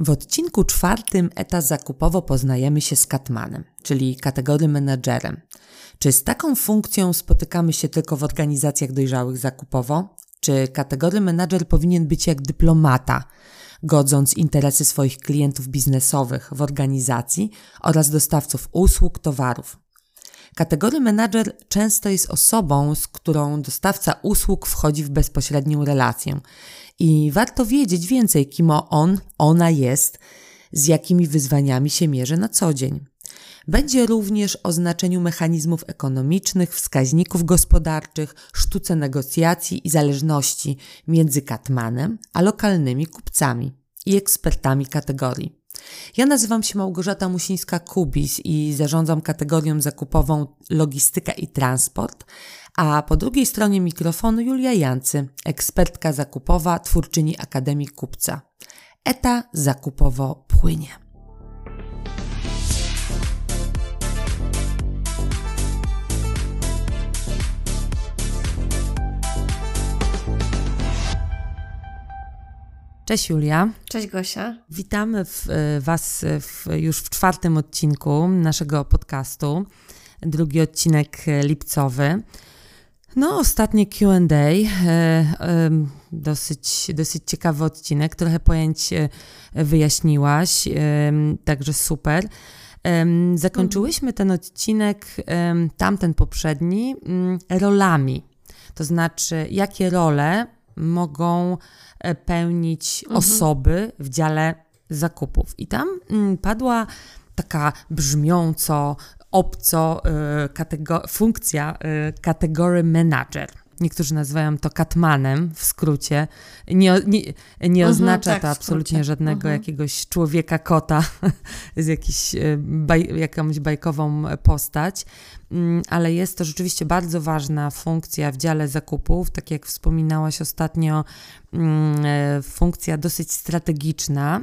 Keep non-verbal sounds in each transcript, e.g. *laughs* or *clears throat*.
W odcinku czwartym eta zakupowo poznajemy się z Katmanem, czyli kategorii menedżerem. Czy z taką funkcją spotykamy się tylko w organizacjach dojrzałych zakupowo? Czy kategory menedżer powinien być jak dyplomata, godząc interesy swoich klientów biznesowych w organizacji oraz dostawców usług, towarów? Kategoria menadżer często jest osobą, z którą dostawca usług wchodzi w bezpośrednią relację i warto wiedzieć więcej, kim on, ona jest, z jakimi wyzwaniami się mierzy na co dzień. Będzie również o znaczeniu mechanizmów ekonomicznych, wskaźników gospodarczych, sztuce negocjacji i zależności między Katmanem a lokalnymi kupcami i ekspertami kategorii. Ja nazywam się Małgorzata Musińska-Kubis i zarządzam kategorią zakupową Logistyka i Transport, a po drugiej stronie mikrofonu Julia Jancy, ekspertka zakupowa, twórczyni Akademii Kupca. Eta zakupowo płynie. Cześć Julia. Cześć Gosia. Witamy w, e, Was w, już w czwartym odcinku naszego podcastu. Drugi odcinek lipcowy. No, ostatnie QA, e, dosyć, dosyć ciekawy odcinek, trochę pojęć e, wyjaśniłaś, także super. Zakończyłyśmy ten odcinek, tamten poprzedni, mm, rolami. To znaczy, jakie role mogą e, pełnić mhm. osoby w dziale zakupów. I tam mm, padła taka brzmiąco obco y, funkcja y, kategorii manager. Niektórzy nazywają to Katmanem w skrócie. Nie, nie, nie mhm, oznacza tak, to absolutnie żadnego mhm. jakiegoś człowieka, kota *laughs* z jakiś, y, baj, jakąś bajkową postać, mm, ale jest to rzeczywiście bardzo ważna funkcja w dziale zakupów. Tak jak wspominałaś ostatnio, mm, funkcja dosyć strategiczna.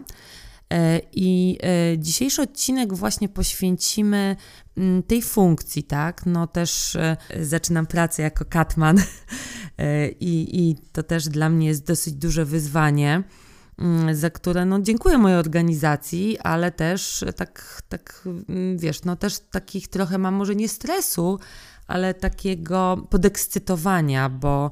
E, I e, dzisiejszy odcinek właśnie poświęcimy mm, tej funkcji, tak? No też e, zaczynam pracę jako katman *laughs* i, i to też dla mnie jest dosyć duże wyzwanie mm, za które no, dziękuję mojej organizacji, ale też tak, tak, mm, wiesz, no też takich trochę mam może nie stresu, ale takiego podekscytowania, bo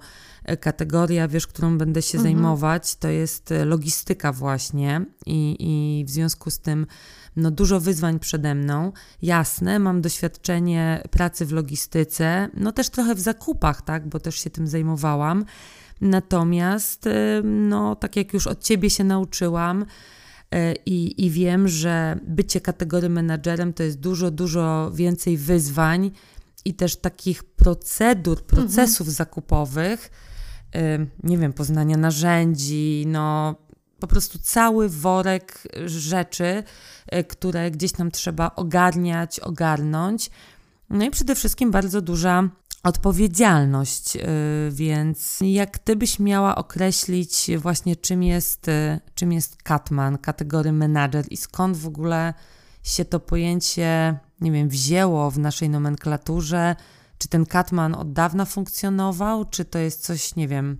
kategoria, wiesz, którą będę się mhm. zajmować, to jest e, logistyka właśnie i, i w związku z tym no, dużo wyzwań przede mną. Jasne, mam doświadczenie pracy w logistyce, no też trochę w zakupach, tak, bo też się tym zajmowałam. Natomiast, e, no, tak jak już od ciebie się nauczyłam, e, i, I wiem, że bycie kategorii menadżerem to jest dużo, dużo więcej wyzwań i też takich procedur, mhm. procesów mhm. zakupowych, nie wiem, poznania narzędzi, no po prostu cały worek rzeczy, y, które gdzieś nam trzeba ogarniać, ogarnąć. No i przede wszystkim bardzo duża odpowiedzialność, y, więc jak ty byś miała określić właśnie czym jest, y, czym jest Katman, kategorii menadżer i skąd w ogóle się to pojęcie, nie wiem, wzięło w naszej nomenklaturze, czy ten Katman od dawna funkcjonował, czy to jest coś, nie wiem,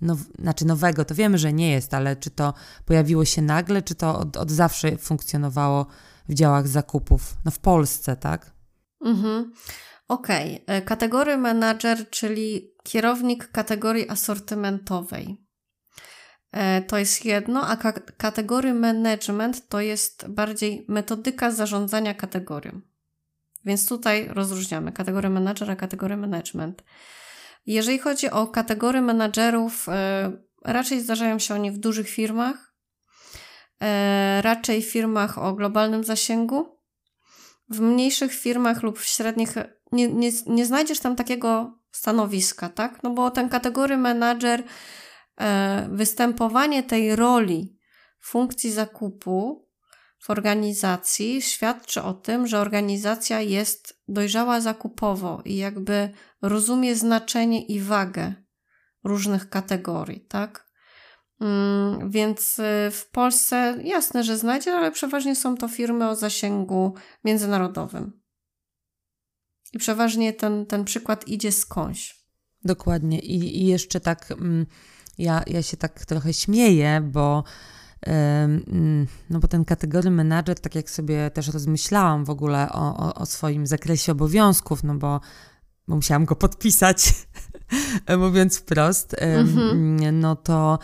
now, znaczy nowego, to wiemy, że nie jest, ale czy to pojawiło się nagle, czy to od, od zawsze funkcjonowało w działach zakupów? No w Polsce, tak? Mhm. Okej. Okay. E, kategorii manager, czyli kierownik kategorii asortymentowej. E, to jest jedno, a kategorii management to jest bardziej metodyka zarządzania kategorią. Więc tutaj rozróżniamy kategorię menadżera, kategorię management. Jeżeli chodzi o kategorie menadżerów, e, raczej zdarzają się oni w dużych firmach, e, raczej w firmach o globalnym zasięgu. W mniejszych firmach lub w średnich nie, nie, nie znajdziesz tam takiego stanowiska, tak? No bo ten kategory menadżer, e, występowanie tej roli funkcji zakupu w organizacji świadczy o tym, że organizacja jest dojrzała zakupowo i jakby rozumie znaczenie i wagę różnych kategorii, tak? Mm, więc y, w Polsce jasne, że znajdzie, ale przeważnie są to firmy o zasięgu międzynarodowym. I przeważnie ten, ten przykład idzie skądś. Dokładnie. I, i jeszcze tak, mm, ja, ja się tak trochę śmieję, bo no bo ten kategory menadżer, tak jak sobie też rozmyślałam w ogóle o, o, o swoim zakresie obowiązków, no bo, bo musiałam go podpisać, *laughs* mówiąc wprost, mhm. no to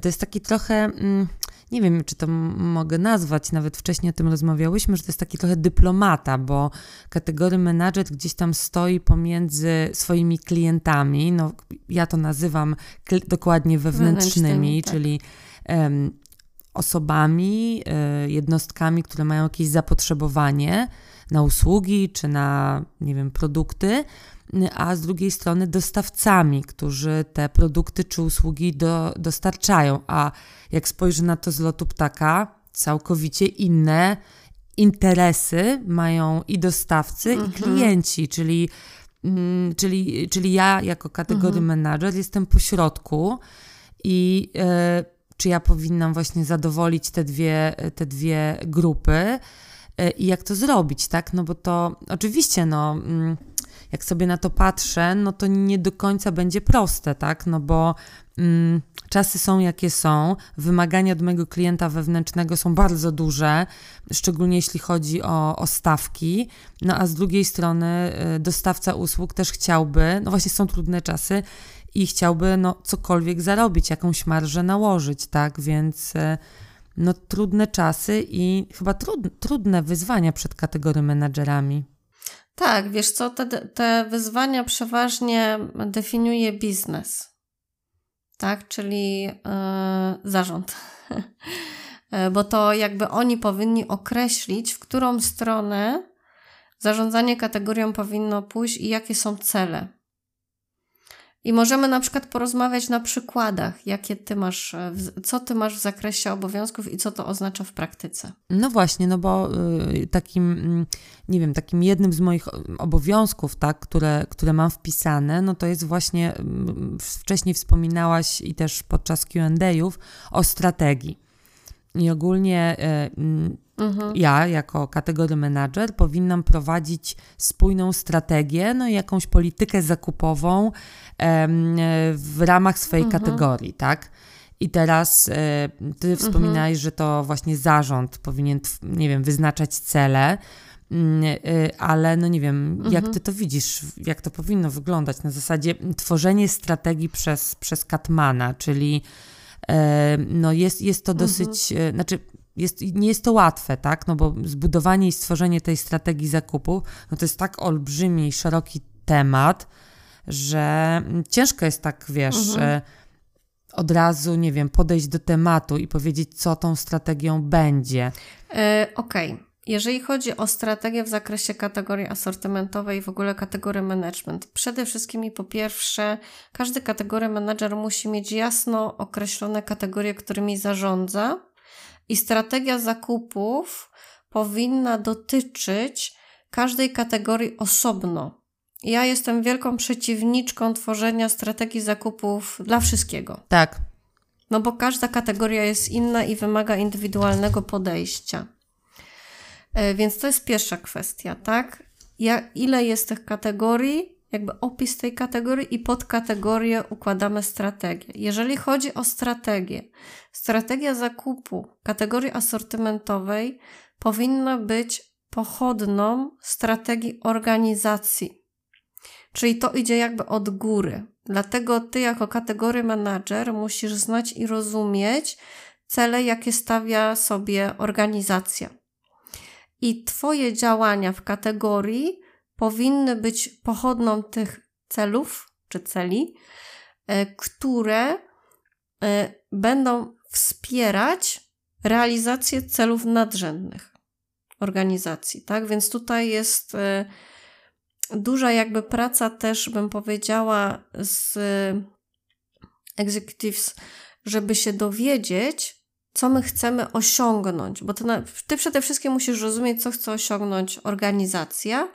to jest taki trochę, mm, nie wiem, czy to mogę nazwać, nawet wcześniej o tym rozmawiałyśmy, że to jest taki trochę dyplomata, bo kategory menadżer gdzieś tam stoi pomiędzy swoimi klientami, no ja to nazywam dokładnie wewnętrznymi, wewnętrznymi tak. czyli um, osobami, y, jednostkami, które mają jakieś zapotrzebowanie na usługi czy na, nie wiem, produkty, a z drugiej strony dostawcami, którzy te produkty czy usługi do, dostarczają. A jak spojrzę na to z lotu ptaka, całkowicie inne interesy mają i dostawcy, mhm. i klienci, czyli, mm, czyli, czyli ja jako kategorii mhm. manager jestem pośrodku i e, czy ja powinnam właśnie zadowolić te dwie, te dwie grupy e, i jak to zrobić, tak? No bo to oczywiście, no. Mm, jak sobie na to patrzę, no to nie do końca będzie proste, tak? No bo mm, czasy są jakie są, wymagania od mojego klienta wewnętrznego są bardzo duże, szczególnie jeśli chodzi o, o stawki, no a z drugiej strony y, dostawca usług też chciałby, no właśnie są trudne czasy i chciałby no cokolwiek zarobić, jakąś marżę nałożyć, tak? Więc y, no trudne czasy i chyba trud, trudne wyzwania przed kategorią menadżerami. Tak, wiesz co, te, te wyzwania przeważnie definiuje biznes. Tak, czyli yy, zarząd. *laughs* E, bo to jakby oni powinni określić, w którą stronę zarządzanie kategorią powinno pójść i jakie są cele. I możemy na przykład porozmawiać na przykładach, jakie ty masz, e, co ty masz w zakresie obowiązków i co to oznacza w praktyce. No właśnie, no bo y, takim, mm, nie wiem, takim jednym z moich obowiązków, tak, które, które mam wpisane, no to jest właśnie, mm, wcześniej wspominałaś i też podczas Q&A'ów o strategii. I ogólnie y, mm, mhm. ja, jako kategory manager, powinnam prowadzić spójną strategię, no i jakąś politykę zakupową w ramach swojej mhm. kategorii, tak? I teraz e, ty mhm. wspominałeś, że to właśnie zarząd powinien, nie wiem, wyznaczać cele, mm, e, ale no nie wiem, mhm. jak ty to widzisz, jak to powinno wyglądać na zasadzie tworzenie strategii przez, przez Katmana, czyli e, no jest, jest to dosyć, mhm. znaczy jest, nie jest to łatwe, tak, no bo zbudowanie i stworzenie tej strategii zakupu, no to jest tak olbrzymi i szeroki temat, że ciężko jest tak, wiesz, mhm. od razu, nie wiem, podejść do tematu i powiedzieć, co tą strategią będzie. E, Okej. Okay. Jeżeli chodzi o strategię w zakresie kategorii asortymentowej i w ogóle kategorii management, przede wszystkim i po pierwsze, każdy kategorii manager musi mieć jasno określone kategorie, którymi zarządza i strategia zakupów powinna dotyczyć każdej kategorii osobno. Ja jestem wielką przeciwniczką tworzenia strategii zakupów dla wszystkiego. Tak. No bo każda kategoria jest inna i wymaga indywidualnego podejścia. E, więc to jest pierwsza kwestia, tak? Ja, ile jest tych kategorii, jakby opis tej kategorii i pod kategorię układamy strategię. Jeżeli chodzi o strategię, strategia zakupu kategorii asortymentowej powinna być pochodną strategii organizacji Czyli to idzie jakby od góry. Dlatego ty, jako kategorii manager, musisz znać i rozumieć cele, jakie stawia sobie organizacja. I twoje działania w kategorii powinny być pochodną tych celów czy celi, e, które e, będą wspierać realizację celów nadrzędnych organizacji, tak? Więc tutaj jest e, duża jakby praca też, bym powiedziała, z executives, żeby się dowiedzieć, co my chcemy osiągnąć, bo ty, ty przede wszystkim musisz rozumieć, co chce osiągnąć organizacja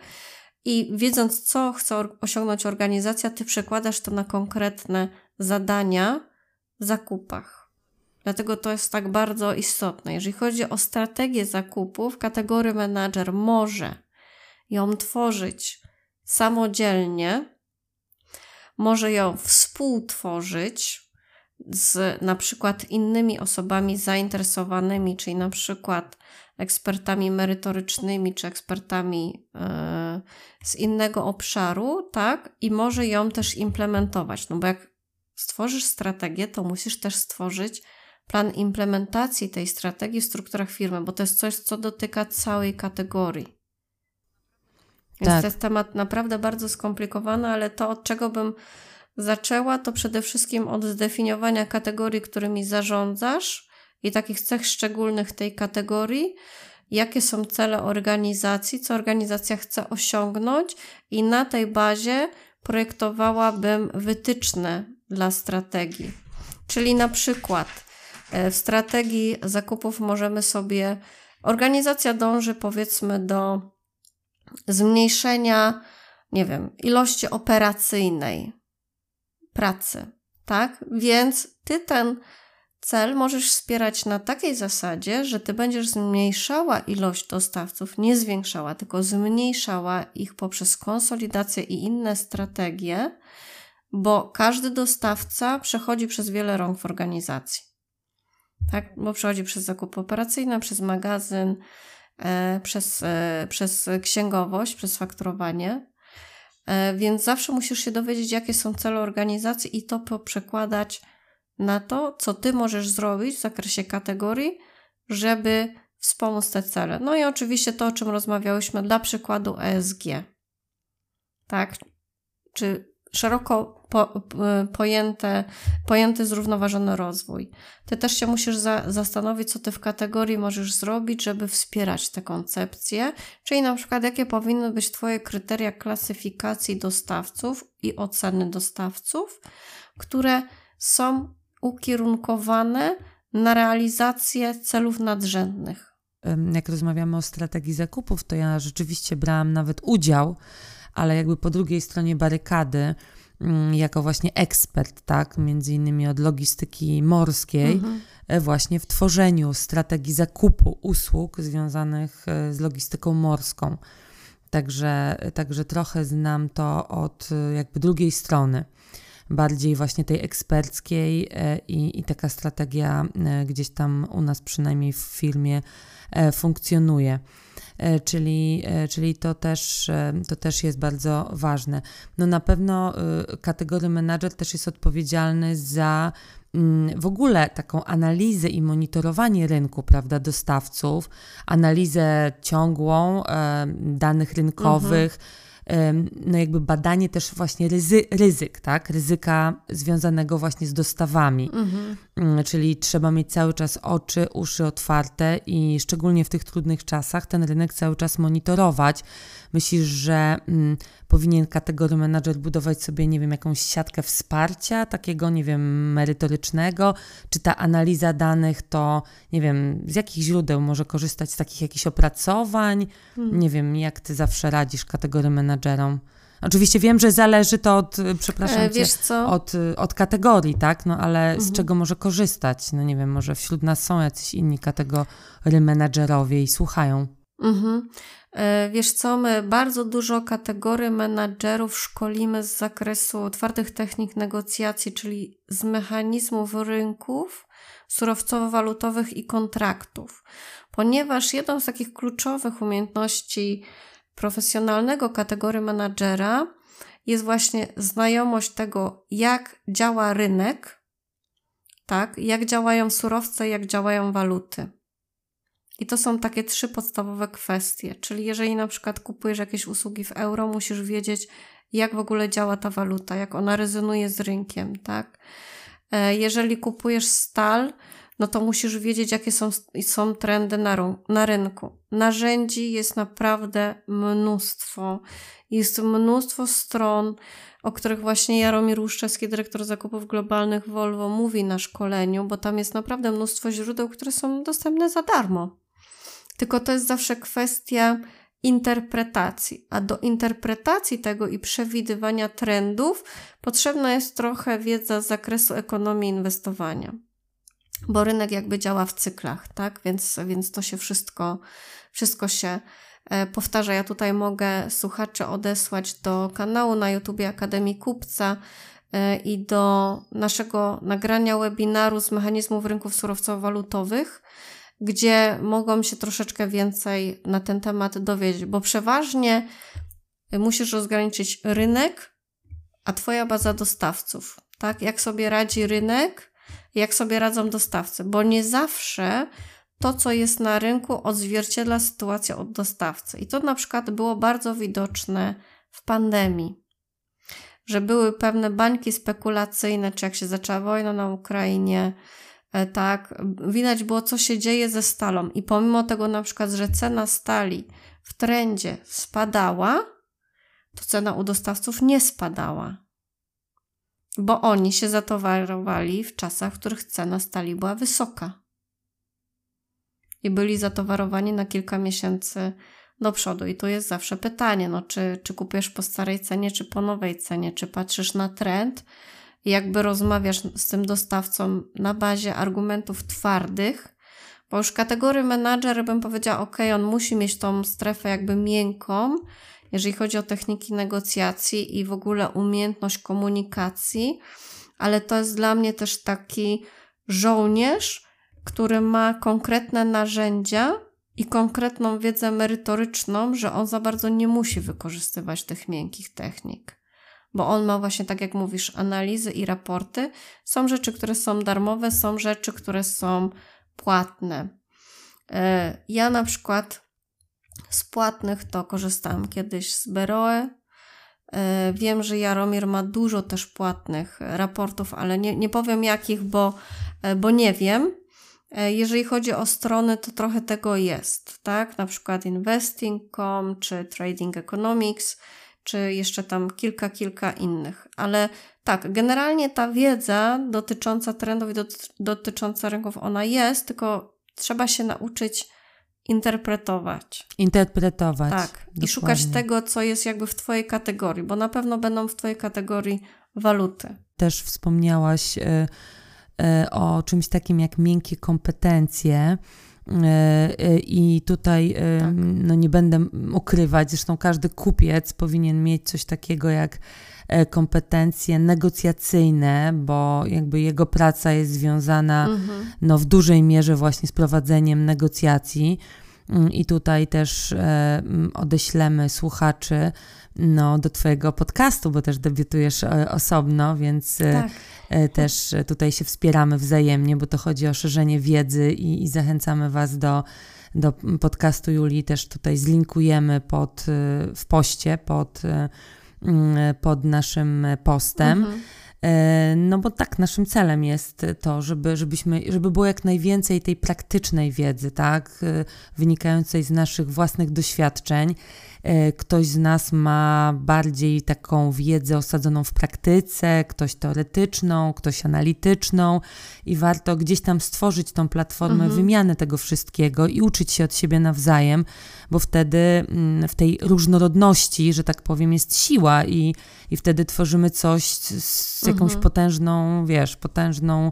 i wiedząc, co chce osiągnąć organizacja, ty przekładasz to na konkretne zadania w zakupach. Dlatego to jest tak bardzo istotne. Jeżeli chodzi o strategię zakupów, kategorii manager może ją tworzyć samodzielnie, może ją współtworzyć, z na przykład innymi osobami zainteresowanymi, czyli na przykład ekspertami merytorycznymi czy ekspertami e, z innego obszaru, tak? I może ją też implementować. No bo jak stworzysz strategię, to musisz też stworzyć plan implementacji tej strategii w strukturach firmy, bo to jest coś, co dotyka całej kategorii. Więc tak. to jest temat naprawdę bardzo skomplikowany, ale to, od czego bym zaczęła, to przede wszystkim od zdefiniowania kategorii, którymi zarządzasz i takich cech szczególnych tej kategorii, jakie są cele organizacji, co organizacja chce osiągnąć, i na tej bazie projektowałabym wytyczne dla strategii. Czyli na przykład e, w strategii zakupów możemy sobie, organizacja dąży powiedzmy do zmniejszenia, nie wiem, ilości operacyjnej pracy, tak? Więc ty ten cel możesz wspierać na takiej zasadzie, że ty będziesz zmniejszała ilość dostawców, nie zwiększała, tylko zmniejszała ich poprzez konsolidację i inne strategie, bo każdy dostawca przechodzi przez wiele rąk w organizacji. Tak, bo przechodzi przez zakup operacyjny, przez magazyn, e, przez, e, przez księgowość, przez fakturowanie. E, więc zawsze musisz się dowiedzieć, jakie są cele organizacji i to przekładać na to, co ty możesz zrobić w zakresie kategorii, żeby wspomóc te cele. No i oczywiście to, o czym rozmawiałyśmy, dla przykładu ESG. Tak? Czy szeroko po, pojęte, pojęty zrównoważony rozwój. Ty też się musisz za, zastanowić, co ty w kategorii możesz zrobić, żeby wspierać te koncepcje, czyli na przykład jakie powinny być twoje kryteria klasyfikacji dostawców i oceny dostawców, które są ukierunkowane na realizację celów nadrzędnych. Jak rozmawiamy o strategii zakupów, to ja rzeczywiście brałam nawet udział, ale jakby po drugiej stronie barykady, mm, jako właśnie ekspert, tak, między innymi od logistyki morskiej, mhm. E, właśnie w tworzeniu strategii zakupu usług związanych e, z logistyką morską. Także, także trochę znam to od e, jakby drugiej strony bardziej właśnie tej eksperckiej e, i, i taka strategia e, gdzieś tam u nas przynajmniej w firmie e, funkcjonuje. Czyli, czyli to, też, to też jest bardzo ważne. No na pewno kategoria manager też jest odpowiedzialny za mm, w ogóle taką analizę i monitorowanie rynku, prawda, dostawców, analizę ciągłą danych rynkowych. Mhm no jakby badanie też właśnie ryzy, ryzyk, tak? Ryzyka związanego właśnie z dostawami. Mhm. Mm, czyli trzeba mieć cały czas oczy, uszy otwarte i szczególnie w tych trudnych czasach ten rynek cały czas monitorować. Myślisz, że mm, powinien kategorii menadżer budować sobie, nie wiem, jakąś siatkę wsparcia, takiego, nie wiem, merytorycznego? Czy ta analiza danych to, nie wiem, z jakich źródeł może korzystać z takich jakichś opracowań? Hmm. Nie wiem, jak ty zawsze radzisz kategorii menadżerom? Oczywiście wiem, że zależy to od, przepraszam e, cię, Od, od kategorii, tak? No ale mhm. z czego może korzystać? No nie wiem, może wśród nas są jacyś inni kategorii menadżerowie i słuchają. Mhm. E, wiesz co, my bardzo dużo kategorii menadżerów szkolimy z zakresu twardych technik negocjacji, czyli z mechanizmów rynków surowcowo-walutowych i kontraktów, ponieważ jedną z takich kluczowych umiejętności profesjonalnego kategorii menadżera jest właśnie znajomość tego, jak działa rynek, tak, jak działają surowce, jak działają waluty. I to są takie trzy podstawowe kwestie. Czyli jeżeli na przykład kupujesz jakieś usługi w euro, musisz wiedzieć, jak w ogóle działa ta waluta, jak ona rezonuje z rynkiem, tak? E, jeżeli kupujesz stal, no to musisz wiedzieć, jakie są, są trendy na, na rynku. Narzędzi jest naprawdę mnóstwo. Jest mnóstwo stron, o których właśnie Jaromir Łuszczewski, dyrektor zakupów globalnych Volvo, mówi na szkoleniu, bo tam jest naprawdę mnóstwo źródeł, które są dostępne za darmo. Tylko to jest zawsze kwestia interpretacji, a do interpretacji tego i przewidywania trendów potrzebna jest trochę wiedza z zakresu ekonomii inwestowania bo rynek jakby działa w cyklach, tak? Więc, więc to się wszystko, wszystko się e, powtarza. Ja tutaj mogę słuchaczy odesłać do kanału na YouTube Akademii Kupca, e, i do naszego nagrania webinaru z mechanizmów rynków surowcowo-walutowych, gdzie mogą się troszeczkę więcej na ten temat dowiedzieć, bo przeważnie musisz rozgraniczyć rynek, a Twoja baza dostawców. Tak? Jak sobie radzi rynek, jak sobie radzą dostawcy, bo nie zawsze to, co jest na rynku, odzwierciedla sytuację od dostawcy. I to na przykład było bardzo widoczne w pandemii, że były pewne bańki spekulacyjne, czy jak się zaczęła wojna na Ukrainie, tak, widać było, co się dzieje ze stalą. I pomimo tego, na przykład, że cena stali w trendzie spadała, to cena u dostawców nie spadała. Bo oni się zatowarowali w czasach, w których cena stali była wysoka. I byli zatowarowani na kilka miesięcy do przodu. I tu jest zawsze pytanie, no, czy, czy kupujesz po starej cenie, czy po nowej cenie, czy patrzysz na trend, jakby rozmawiasz z tym dostawcą na bazie argumentów twardych, bo już kategorii menadżer bym powiedziała, ok, on musi mieć tą strefę jakby miękką, jeżeli chodzi o techniki negocjacji i w ogóle umiejętność komunikacji, ale to jest dla mnie też taki żołnierz, który ma konkretne narzędzia i konkretną wiedzę merytoryczną, że on za bardzo nie musi wykorzystywać tych miękkich technik. Bo on ma właśnie, tak jak mówisz, analizy i raporty. Są rzeczy, które są darmowe, są rzeczy, które są płatne. E, ja na przykład z płatnych to korzystałam kiedyś z Beroe. E, wiem, że Jaromir ma dużo też płatnych raportów, ale nie, nie powiem jakich, bo, e, bo nie wiem. Jeżeli chodzi o strony, to trochę tego jest, tak? Na przykład investing.com czy trading economics, czy jeszcze tam kilka, kilka innych. Ale tak, generalnie ta wiedza dotycząca trendów i dotycząca rynków, ona jest, tylko trzeba się nauczyć interpretować. Interpretować. Tak. Dokładnie. I szukać tego, co jest jakby w Twojej kategorii, bo na pewno będą w Twojej kategorii waluty. Też wspomniałaś y, y, o czymś takim jak miękkie kompetencje. Y, I tutaj tak. no nie będę ukrywać, zresztą każdy kupiec powinien mieć coś takiego jak E, kompetencje negocjacyjne, bo jakby jego praca jest związana mhm. no, w dużej mierze właśnie z prowadzeniem negocjacji. Mm, I tutaj też e, odeślemy słuchaczy no, do Twojego podcastu, bo też debiutujesz e, osobno, więc tak. też tutaj się wspieramy wzajemnie, bo to chodzi o szerzenie wiedzy i, i zachęcamy Was do, do podcastu Julii. Też tutaj zlinkujemy pod, w poście pod Mm, pod naszym postem. Mhm. E, no bo tak, naszym celem jest to, żeby, żebyśmy, żeby było jak najwięcej tej praktycznej wiedzy, tak, e, wynikającej z naszych własnych doświadczeń, ktoś z nas ma bardziej taką wiedzę osadzoną w praktyce, ktoś teoretyczną, ktoś analityczną i warto gdzieś tam stworzyć tą platformę mhm. wymiany tego wszystkiego i uczyć się od siebie nawzajem, bo wtedy mm, w tej różnorodności, że tak powiem, jest siła i, i wtedy tworzymy coś z jakąś mhm. potężną, wiesz, potężną.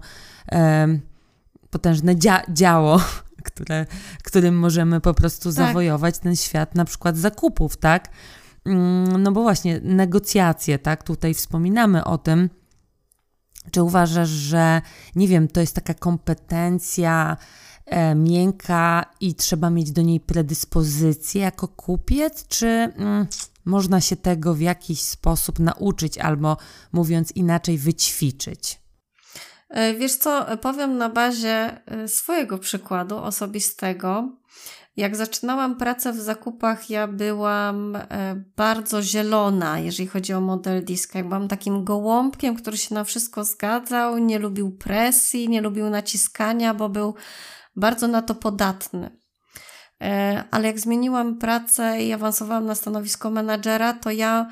E, potężne dzia działo, *laughs* które, którym możemy po prostu tak. zawojować ten świat na przykład zakupów, tak? Mm, no bo właśnie negocjacje, tak? Tutaj wspominamy o tym. Czy uważasz, że nie wiem, to jest taka kompetencja e, miękka i trzeba mieć do niej predyspozycję jako kupiec, czy mm, można się tego w jakiś sposób nauczyć albo mówiąc inaczej, wyćwiczyć? E, wiesz co, powiem na bazie e, swojego przykładu osobistego. Jak zaczynałam pracę w zakupach, ja byłam e, bardzo zielona, jeżeli chodzi o model diska. Byłam takim gołąbkiem, który się na wszystko zgadzał, nie lubił presji, nie lubił naciskania, bo był bardzo na to podatny. Ale jak zmieniłam pracę i awansowałam na stanowisko menadżera, to ja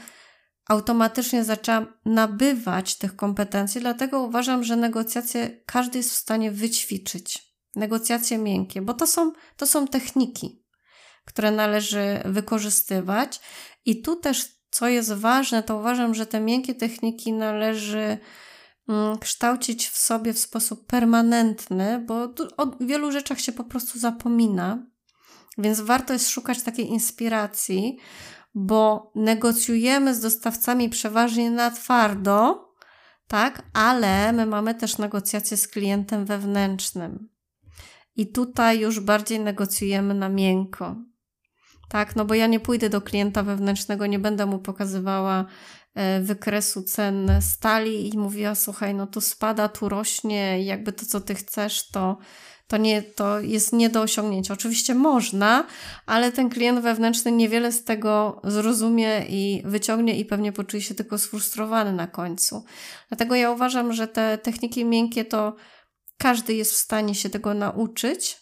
automatycznie zaczęłam nabywać tych kompetencji, dlatego uważam, że negocjacje każdy jest w stanie wyćwiczyć. Negocjacje miękkie, bo to są, to są techniki, które należy wykorzystywać. I tu też, co jest ważne, to uważam, że te miękkie techniki należy mm, kształcić w sobie w sposób permanentny, bo o wielu rzeczach się po prostu zapomina. Więc warto jest szukać takiej inspiracji, bo negocjujemy z dostawcami przeważnie na twardo, tak? Ale my mamy też negocjacje z klientem wewnętrznym. I tutaj już bardziej negocjujemy na miękko. Tak, no bo ja nie pójdę do klienta wewnętrznego, nie będę mu pokazywała e, wykresu cen stali i mówiła, słuchaj, no tu spada, tu rośnie, jakby to, co ty chcesz, to, to, nie, to jest nie do osiągnięcia. Oczywiście można, ale ten klient wewnętrzny niewiele z tego zrozumie i wyciągnie i pewnie poczuje się tylko sfrustrowany na końcu. Dlatego ja uważam, że te techniki miękkie to każdy jest w stanie się tego nauczyć.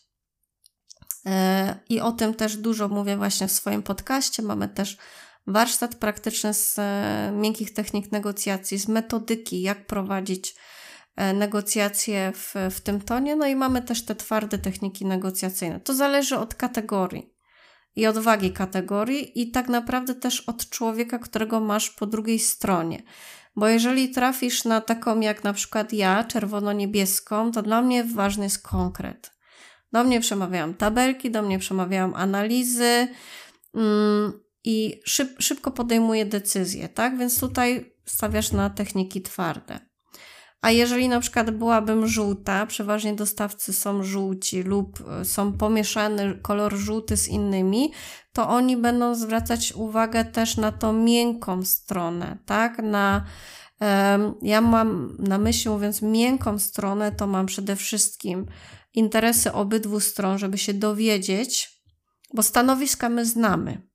E, I o tym też dużo mówię właśnie w swoim podcaście. Mamy też warsztat praktyczny z e, miękkich technik negocjacji, z metodyki, jak prowadzić negocjacje w, w tym tonie. No i mamy też te twarde techniki negocjacyjne. To zależy od kategorii i od wagi kategorii, i tak naprawdę też od człowieka, którego masz po drugiej stronie. Bo jeżeli trafisz na taką jak na przykład ja, czerwono-niebieską, to dla mnie ważny jest konkret. Do mnie przemawiają tabelki, do mnie przemawiają analizy mm, i szyb, szybko podejmuję decyzje, tak? Więc tutaj stawiasz na techniki twarde. A jeżeli na przykład byłabym żółta, przeważnie dostawcy są żółci lub e, są pomieszany kolor żółty z innymi, to oni będą zwracać uwagę też na tą miękką stronę, tak? Na, ja mam na myśli, mówiąc miękką stronę, to mam przede wszystkim interesy obydwu stron, żeby się dowiedzieć, bo stanowiska my znamy,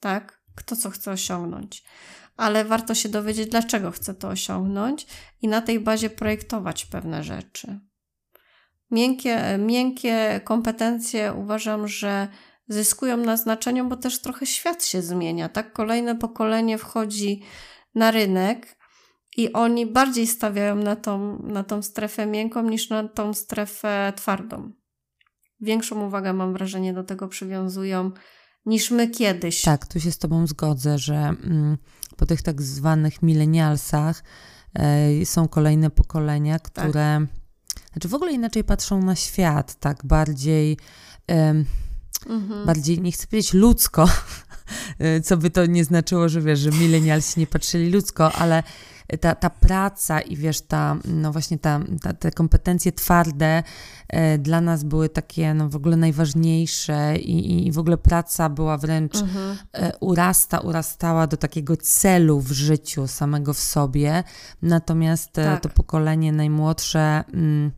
tak? Kto co chce osiągnąć ale warto się dowiedzieć, dlaczego chcę to osiągnąć i na tej bazie projektować pewne rzeczy. Miękkie, miękkie kompetencje uważam, że zyskują na znaczeniu, bo też trochę świat się zmienia. Tak, kolejne pokolenie wchodzi na rynek i oni bardziej stawiają na tą, na tą strefę miękką niż na tą strefę twardą. Większą uwagę, mam wrażenie, do tego przywiązują niż my kiedyś. Tak, tu się z Tobą zgodzę, że mm, po tych tak zwanych milenialsach e, są kolejne pokolenia, tak. które tak. znaczy w ogóle inaczej patrzą na świat, tak bardziej. E, mhm. Bardziej, nie chcę powiedzieć ludzko, *laughs* e, co by to nie znaczyło, że wiesz, że milenialsi nie patrzyli ludzko, ale ta, ta praca i wiesz, ta, no właśnie ta, ta, te kompetencje twarde e, dla nas były takie no w ogóle najważniejsze i, i w ogóle praca była wręcz mhm. e, urasta, urastała do takiego celu w życiu samego w sobie. Natomiast e, tak. to pokolenie najmłodsze mm,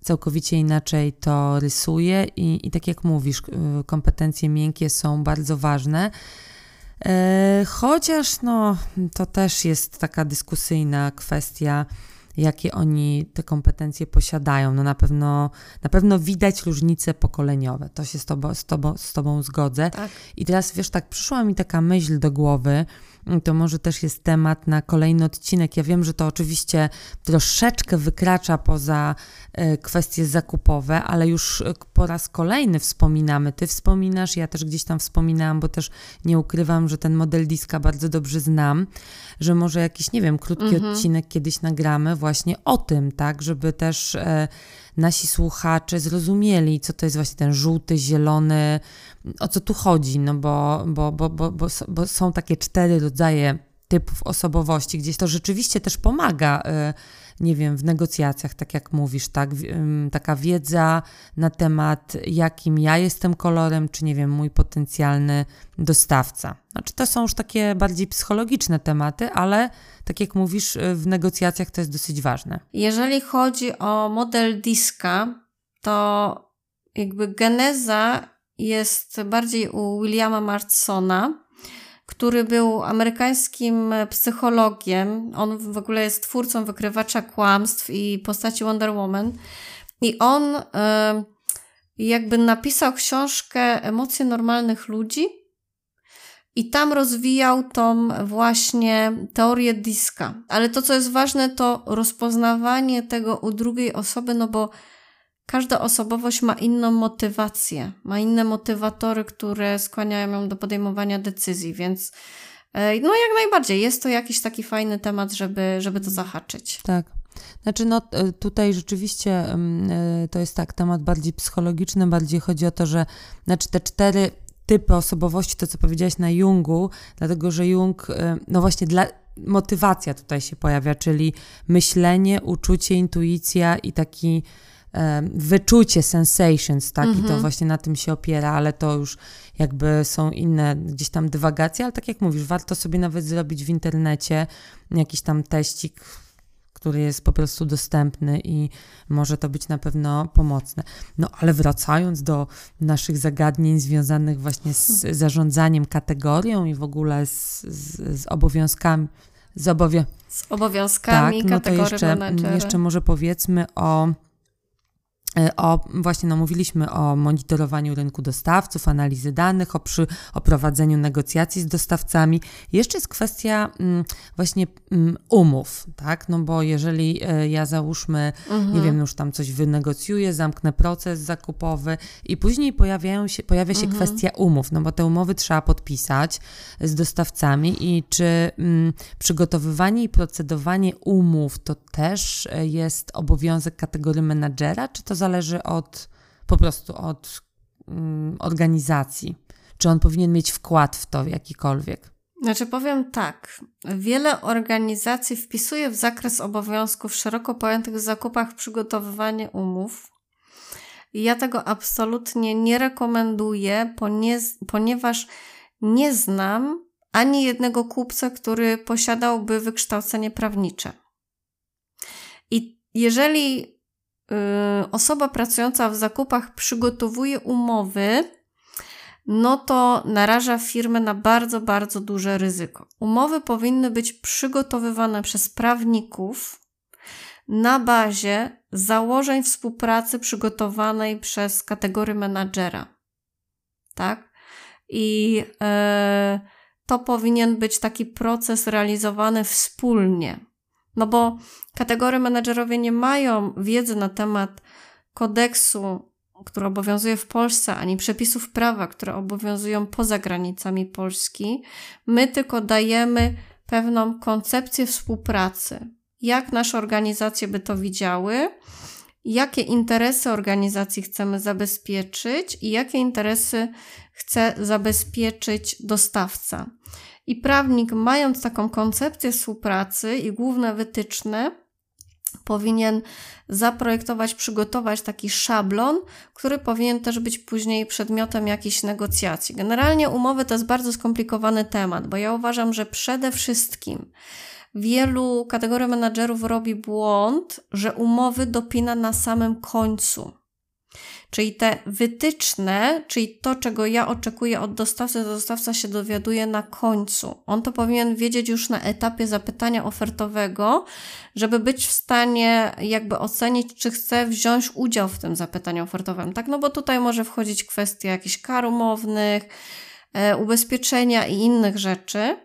całkowicie inaczej to rysuje i, i tak jak mówisz, kompetencje miękkie są bardzo ważne. E, chociaż no, to też jest taka dyskusyjna kwestia, jakie oni te kompetencje posiadają. No na pewno, na pewno widać różnice pokoleniowe. To się z tobą, z tobą, z tobą zgodzę. Tak. I teraz wiesz, tak przyszła mi taka myśl do głowy, to może też jest temat na kolejny odcinek. Ja wiem, że to oczywiście troszeczkę wykracza poza e, kwestie zakupowe, ale już e, po raz kolejny wspominamy. Ty wspominasz, ja też gdzieś tam wspominałam, bo też nie ukrywam, że ten model diska bardzo dobrze znam, że może jakiś, nie wiem, krótki mhm. odcinek kiedyś nagramy właśnie o tym, tak, żeby też e, nasi słuchacze zrozumieli, co to jest właśnie ten żółty, zielony, o co tu chodzi, no bo, bo, bo, bo, bo, bo są takie cztery rodzaje typów osobowości, gdzieś to rzeczywiście też pomaga, y, nie wiem, w negocjacjach, tak jak mówisz, tak, taka wiedza na temat, jakim ja jestem kolorem, czy nie wiem, mój potencjalny dostawca. Znaczy, to są już takie bardziej psychologiczne tematy, ale tak jak mówisz, y, w negocjacjach to jest dosyć ważne. Jeżeli chodzi o model diska, to jakby geneza jest bardziej u Williama Martsona, który był amerykańskim psychologiem. On w ogóle jest twórcą wykrywacza kłamstw i postaci Wonder Woman. I on y, jakby napisał książkę Emocje normalnych ludzi. I tam rozwijał tą właśnie teorię diska. Ale to, co jest ważne, to rozpoznawanie tego u drugiej osoby, no bo Każda osobowość ma inną motywację, ma inne motywatory, które skłaniają ją do podejmowania decyzji, więc e, no jak najbardziej jest to jakiś taki fajny temat, żeby, żeby to zahaczyć. Tak. Znaczy, no e, tutaj rzeczywiście e, to jest tak temat bardziej psychologiczny, bardziej chodzi o to, że znaczy te cztery typy osobowości, to co powiedziałaś na Jungu, dlatego że Jung, no właśnie dla, motywacja tutaj się pojawia, czyli myślenie, uczucie, intuicja i taki wyczucie, sensations, tak, i to mhm. właśnie na tym się opiera, ale to już jakby są inne gdzieś tam dywagacje, ale tak jak mówisz, warto sobie nawet zrobić w internecie jakiś tam teścik, który jest po prostu dostępny i może to być na pewno pomocne. No ale wracając do naszych zagadnień związanych właśnie z zarządzaniem kategorią i w ogóle z, z, z obowiązkami, z, obowią z obowiązkami tak, no to jeszcze, jeszcze może powiedzmy o o, właśnie no, mówiliśmy o monitorowaniu rynku dostawców, analizy danych, o, przy, o prowadzeniu negocjacji z dostawcami. Jeszcze jest kwestia mm, właśnie mm, umów, tak? No bo jeżeli e, ja załóżmy, mhm. nie wiem, już tam coś wynegocjuję, zamknę proces zakupowy i później pojawiają się, pojawia się mhm. kwestia umów, no bo te umowy trzeba podpisać z dostawcami i czy mm, przygotowywanie i procedowanie umów to też e, jest obowiązek kategorii menadżera, czy to zależy od po prostu od mm, organizacji. Czy on powinien mieć wkład w to jakikolwiek? Znaczy powiem tak, wiele organizacji wpisuje w zakres obowiązków szeroko pojętych w zakupach przygotowywanie umów. Ja tego absolutnie nie rekomenduję, ponieważ nie znam ani jednego kupca, który posiadałby wykształcenie prawnicze. I jeżeli osoba pracująca w zakupach przygotowuje umowy, no to naraża firmę na bardzo, bardzo duże ryzyko. Umowy powinny być przygotowywane przez prawników na bazie założeń współpracy przygotowanej przez kategorię menadżera. Tak? I yy, to powinien być taki proces realizowany wspólnie. No bo kategorie menedżerowie nie mają wiedzy na temat kodeksu, który obowiązuje w Polsce, ani przepisów prawa, które obowiązują poza granicami Polski. My tylko dajemy pewną koncepcję współpracy. Jak nasze organizacje by to widziały, jakie interesy organizacji chcemy zabezpieczyć i jakie interesy chce zabezpieczyć dostawca. I prawnik, mając taką koncepcję współpracy i główne wytyczne, powinien zaprojektować, przygotować taki szablon, który powinien też być później przedmiotem jakichś negocjacji. Generalnie umowy to jest bardzo skomplikowany temat, bo ja uważam, że przede wszystkim wielu kategorii menadżerów robi błąd, że umowy dopina na samym końcu. Czyli te wytyczne, czyli to, czego ja oczekuję od dostawcy, to dostawca się dowiaduje na końcu. On to powinien wiedzieć już na etapie zapytania ofertowego, żeby być w stanie jakby ocenić, czy chce wziąć udział w tym zapytaniu ofertowym. Tak, no bo tutaj może wchodzić kwestia jakichś kar umownych, e, ubezpieczenia i innych rzeczy.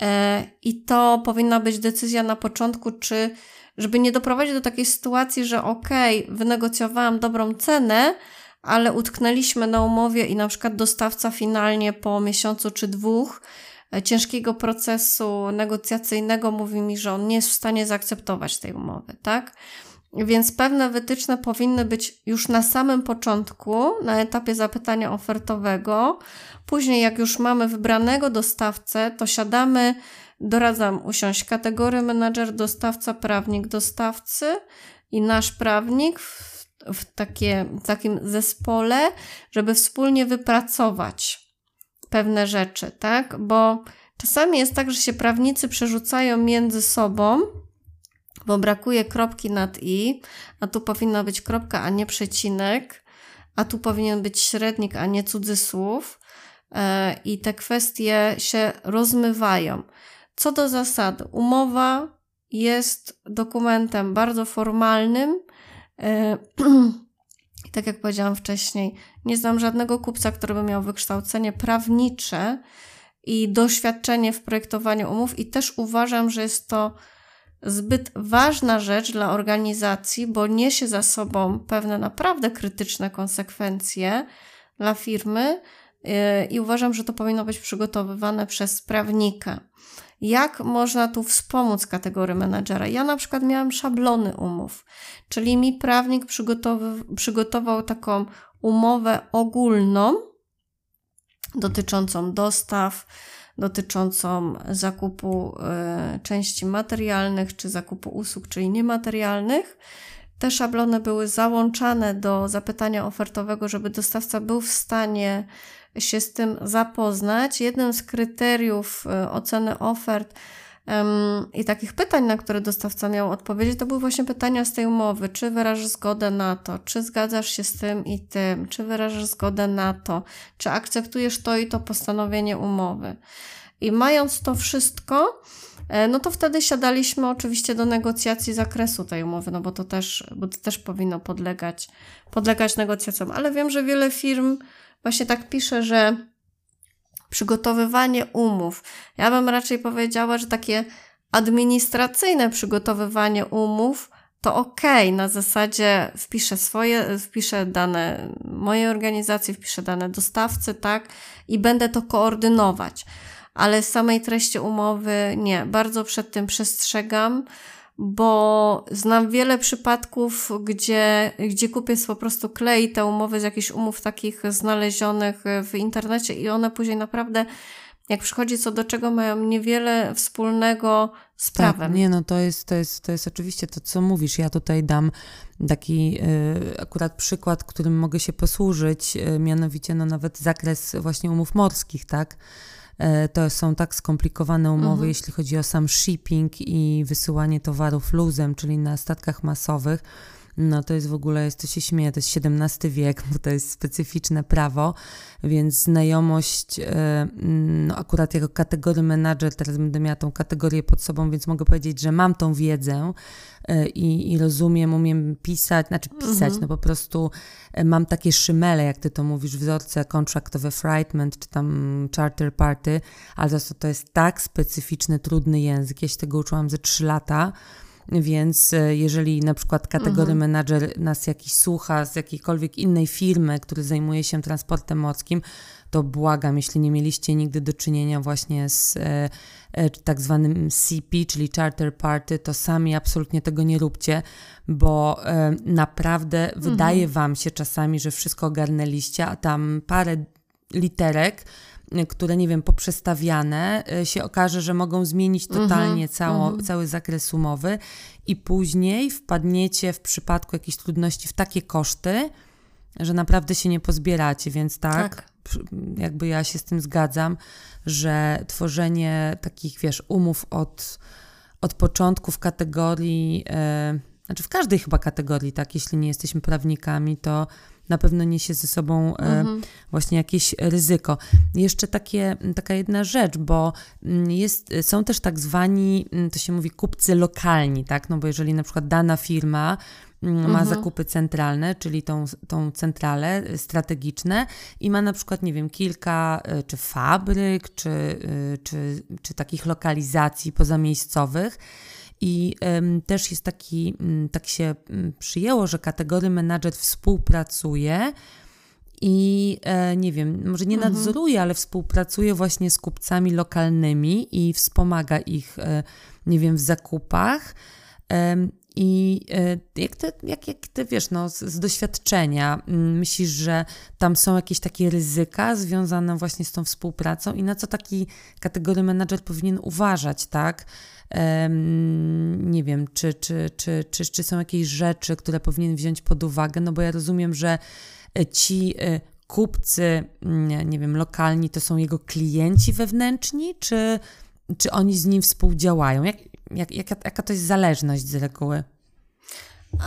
E, I to powinna być decyzja na początku, czy żeby nie doprowadzić do takiej sytuacji, że okej, okay, wynegocjowałam dobrą cenę, ale utknęliśmy na umowie i na przykład dostawca finalnie po miesiącu czy dwóch e, ciężkiego procesu negocjacyjnego mówi mi, że on nie jest w stanie zaakceptować tej umowy, tak? Więc pewne wytyczne powinny być już na samym początku, na etapie zapytania ofertowego. Później, jak już mamy wybranego dostawcę, to siadamy Doradzam usiąść kategorii menadżer, dostawca, prawnik, dostawcy i nasz prawnik w, w, takie, w takim zespole, żeby wspólnie wypracować pewne rzeczy, tak? Bo czasami jest tak, że się prawnicy przerzucają między sobą, bo brakuje kropki nad i, a tu powinna być kropka, a nie przecinek, a tu powinien być średnik, a nie cudzysłów. E, I te kwestie się rozmywają. Co do zasady, umowa jest dokumentem bardzo formalnym. E, *clears throat* tak jak powiedziałam wcześniej, nie znam żadnego kupca, który by miał wykształcenie prawnicze i doświadczenie w projektowaniu umów, i też uważam, że jest to zbyt ważna rzecz dla organizacji, bo niesie za sobą pewne naprawdę krytyczne konsekwencje dla firmy e, i uważam, że to powinno być przygotowywane przez prawnika. Jak można tu wspomóc kategorię menadżera? Ja na przykład miałam szablony umów, czyli mi prawnik przygotował, przygotował taką umowę ogólną, dotyczącą dostaw, dotyczącą zakupu y, części materialnych czy zakupu usług, czyli niematerialnych. Te szablony były załączane do zapytania ofertowego, żeby dostawca był w stanie się z tym zapoznać. Jednym z kryteriów y, oceny ofert i takich pytań, na które dostawca miał odpowiedzieć, to były właśnie pytania z tej umowy. Czy wyrażasz zgodę na to? Czy zgadzasz się z tym i tym? Czy wyrażasz zgodę na to? Czy akceptujesz to i to postanowienie umowy? I mając to wszystko, e, no to wtedy siadaliśmy oczywiście do negocjacji zakresu tej umowy, no bo to też, bo to też powinno podlegać, podlegać negocjacjom. Ale wiem, że wiele firm właśnie tak pisze, że przygotowywanie umów. Ja bym raczej powiedziała, że takie administracyjne przygotowywanie umów to ok, na zasadzie wpiszę swoje, wpiszę dane mojej organizacji, wpiszę dane dostawcy, tak, i będę to koordynować. Ale samej treści umowy nie, bardzo przed tym przestrzegam bo znam wiele przypadków, gdzie, gdzie kupiec po prostu klei te umowy z jakichś umów takich znalezionych w internecie i one później naprawdę, jak przychodzi co do czego, mają niewiele wspólnego z tak, prawem. Tak, nie, no to jest, to, jest, to jest oczywiście to, co mówisz. Ja tutaj dam taki y, akurat przykład, którym mogę się posłużyć, y, mianowicie no nawet zakres właśnie umów morskich, tak? E, to są tak skomplikowane umowy, mhm. jeśli chodzi o sam shipping i wysyłanie towarów luzem, czyli na statkach masowych. No to jest w ogóle, jest, to się śmieje, to jest XVII wiek, bo to jest specyficzne prawo, więc znajomość, no akurat jako kategorii menadżer, teraz będę miała tą kategorię pod sobą, więc mogę powiedzieć, że mam tą wiedzę, E, i, i rozumiem, umiem pisać, znaczy pisać, mhm. no po prostu e, mam takie szymele, jak ty to mówisz, wzorce contract of affrightment, czy tam charter party, ale to, to jest tak specyficzny, trudny język. Ja się tego uczyłam ze trzy lata, więc e, jeżeli na przykład kategory mhm. manager nas jakiś słucha z jakiejkolwiek innej firmy, który zajmuje się transportem morskim, to błagam, jeśli nie mieliście nigdy do czynienia właśnie z e, e, tak zwanym CP, czyli Charter Party, to sami absolutnie tego nie róbcie, bo e, naprawdę mhm. wydaje wam się czasami, że wszystko ogarnęliście, a tam parę literek które, nie wiem, poprzestawiane, e, się okaże, że mogą zmienić mhm, totalnie cało, mhm. cały zakres umowy i później wpadniecie w przypadku jakichś trudności w takie koszty, że naprawdę się nie pozbieracie, więc tak, tak, jakby ja się z tym zgadzam, że tworzenie takich, wiesz, umów od, od początku w kategorii, e, znaczy w każdej chyba kategorii, tak, jeśli nie jesteśmy prawnikami, to na pewno niesie ze sobą e, mhm. właśnie jakieś ryzyko. Jeszcze takie, taka jedna rzecz, bo mm, jest, są też tak zwani, mm, to się mówi kupcy lokalni, tak? No bo jeżeli na przykład dana firma mm, ma mhm. zakupy centralne, czyli tą, tą centralę strategiczne i ma na przykład, nie wiem, kilka e, czy fabryk, czy, e, czy, czy takich lokalizacji pozamiejscowych, i też jest taki, um, tak się um, przyjęło, że kategory menadżer współpracuje i e, nie wiem, może nie mhm. nadzoruje, ale współpracuje właśnie z kupcami lokalnymi i wspomaga ich, e, nie wiem, w zakupach. I e, jak ty, jak, jak ty wiesz, no, z, z, doświadczenia, myślisz, że tam są jakieś takie ryzyka związane właśnie z tą współpracą i na co taki kategory menadżer powinien uważać, tak? nie wiem, czy, czy, czy, czy, czy są jakieś rzeczy, które powinien wziąć pod uwagę, no bo ja rozumiem, że e, ci e, kupcy, mm, nie wiem, lokalni to są jego klienci wewnętrzni, czy, czy oni z nim współdziałają? Jak, jak, jaka, jaka to jest zależność z reguły?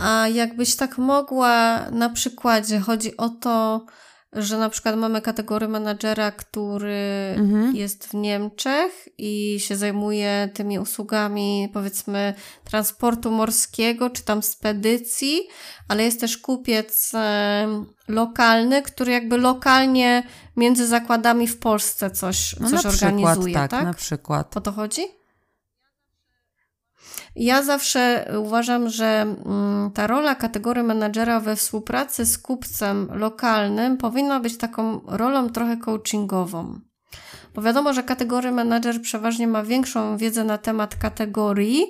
A jakbyś tak mogła na przykładzie, chodzi o to, że na przykład mamy kategorię menadżera, który mhm. jest w Niemczech i się zajmuje tymi usługami, powiedzmy, transportu morskiego czy tam spedycji, ale jest też kupiec e, lokalny, który jakby lokalnie między zakładami w Polsce coś, no coś organizuje. tak, tak, na przykład. O to chodzi? Ja zawsze uważam, że mm, ta rola kategorii menadżera we współpracy z kupcem lokalnym powinna być taką rolą trochę coachingową. Bo wiadomo, że kategorii menadżer przeważnie ma większą wiedzę na temat kategorii,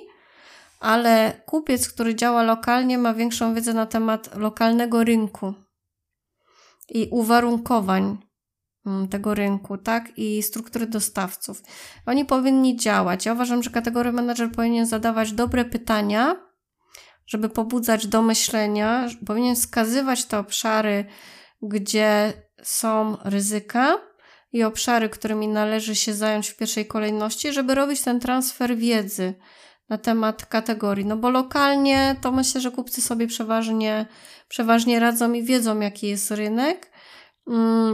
ale kupiec, który działa lokalnie, ma większą wiedzę na temat lokalnego rynku i uwarunkowań tego rynku, tak, i struktury dostawców. Oni powinni działać. Ja uważam, że kategoria manager powinien zadawać dobre pytania, żeby pobudzać do myślenia, powinien wskazywać te obszary, gdzie są ryzyka i obszary, którymi należy się zająć w pierwszej kolejności, żeby robić ten transfer wiedzy na temat kategorii. No bo lokalnie to myślę, że kupcy sobie przeważnie, przeważnie radzą i wiedzą, jaki jest rynek, mm,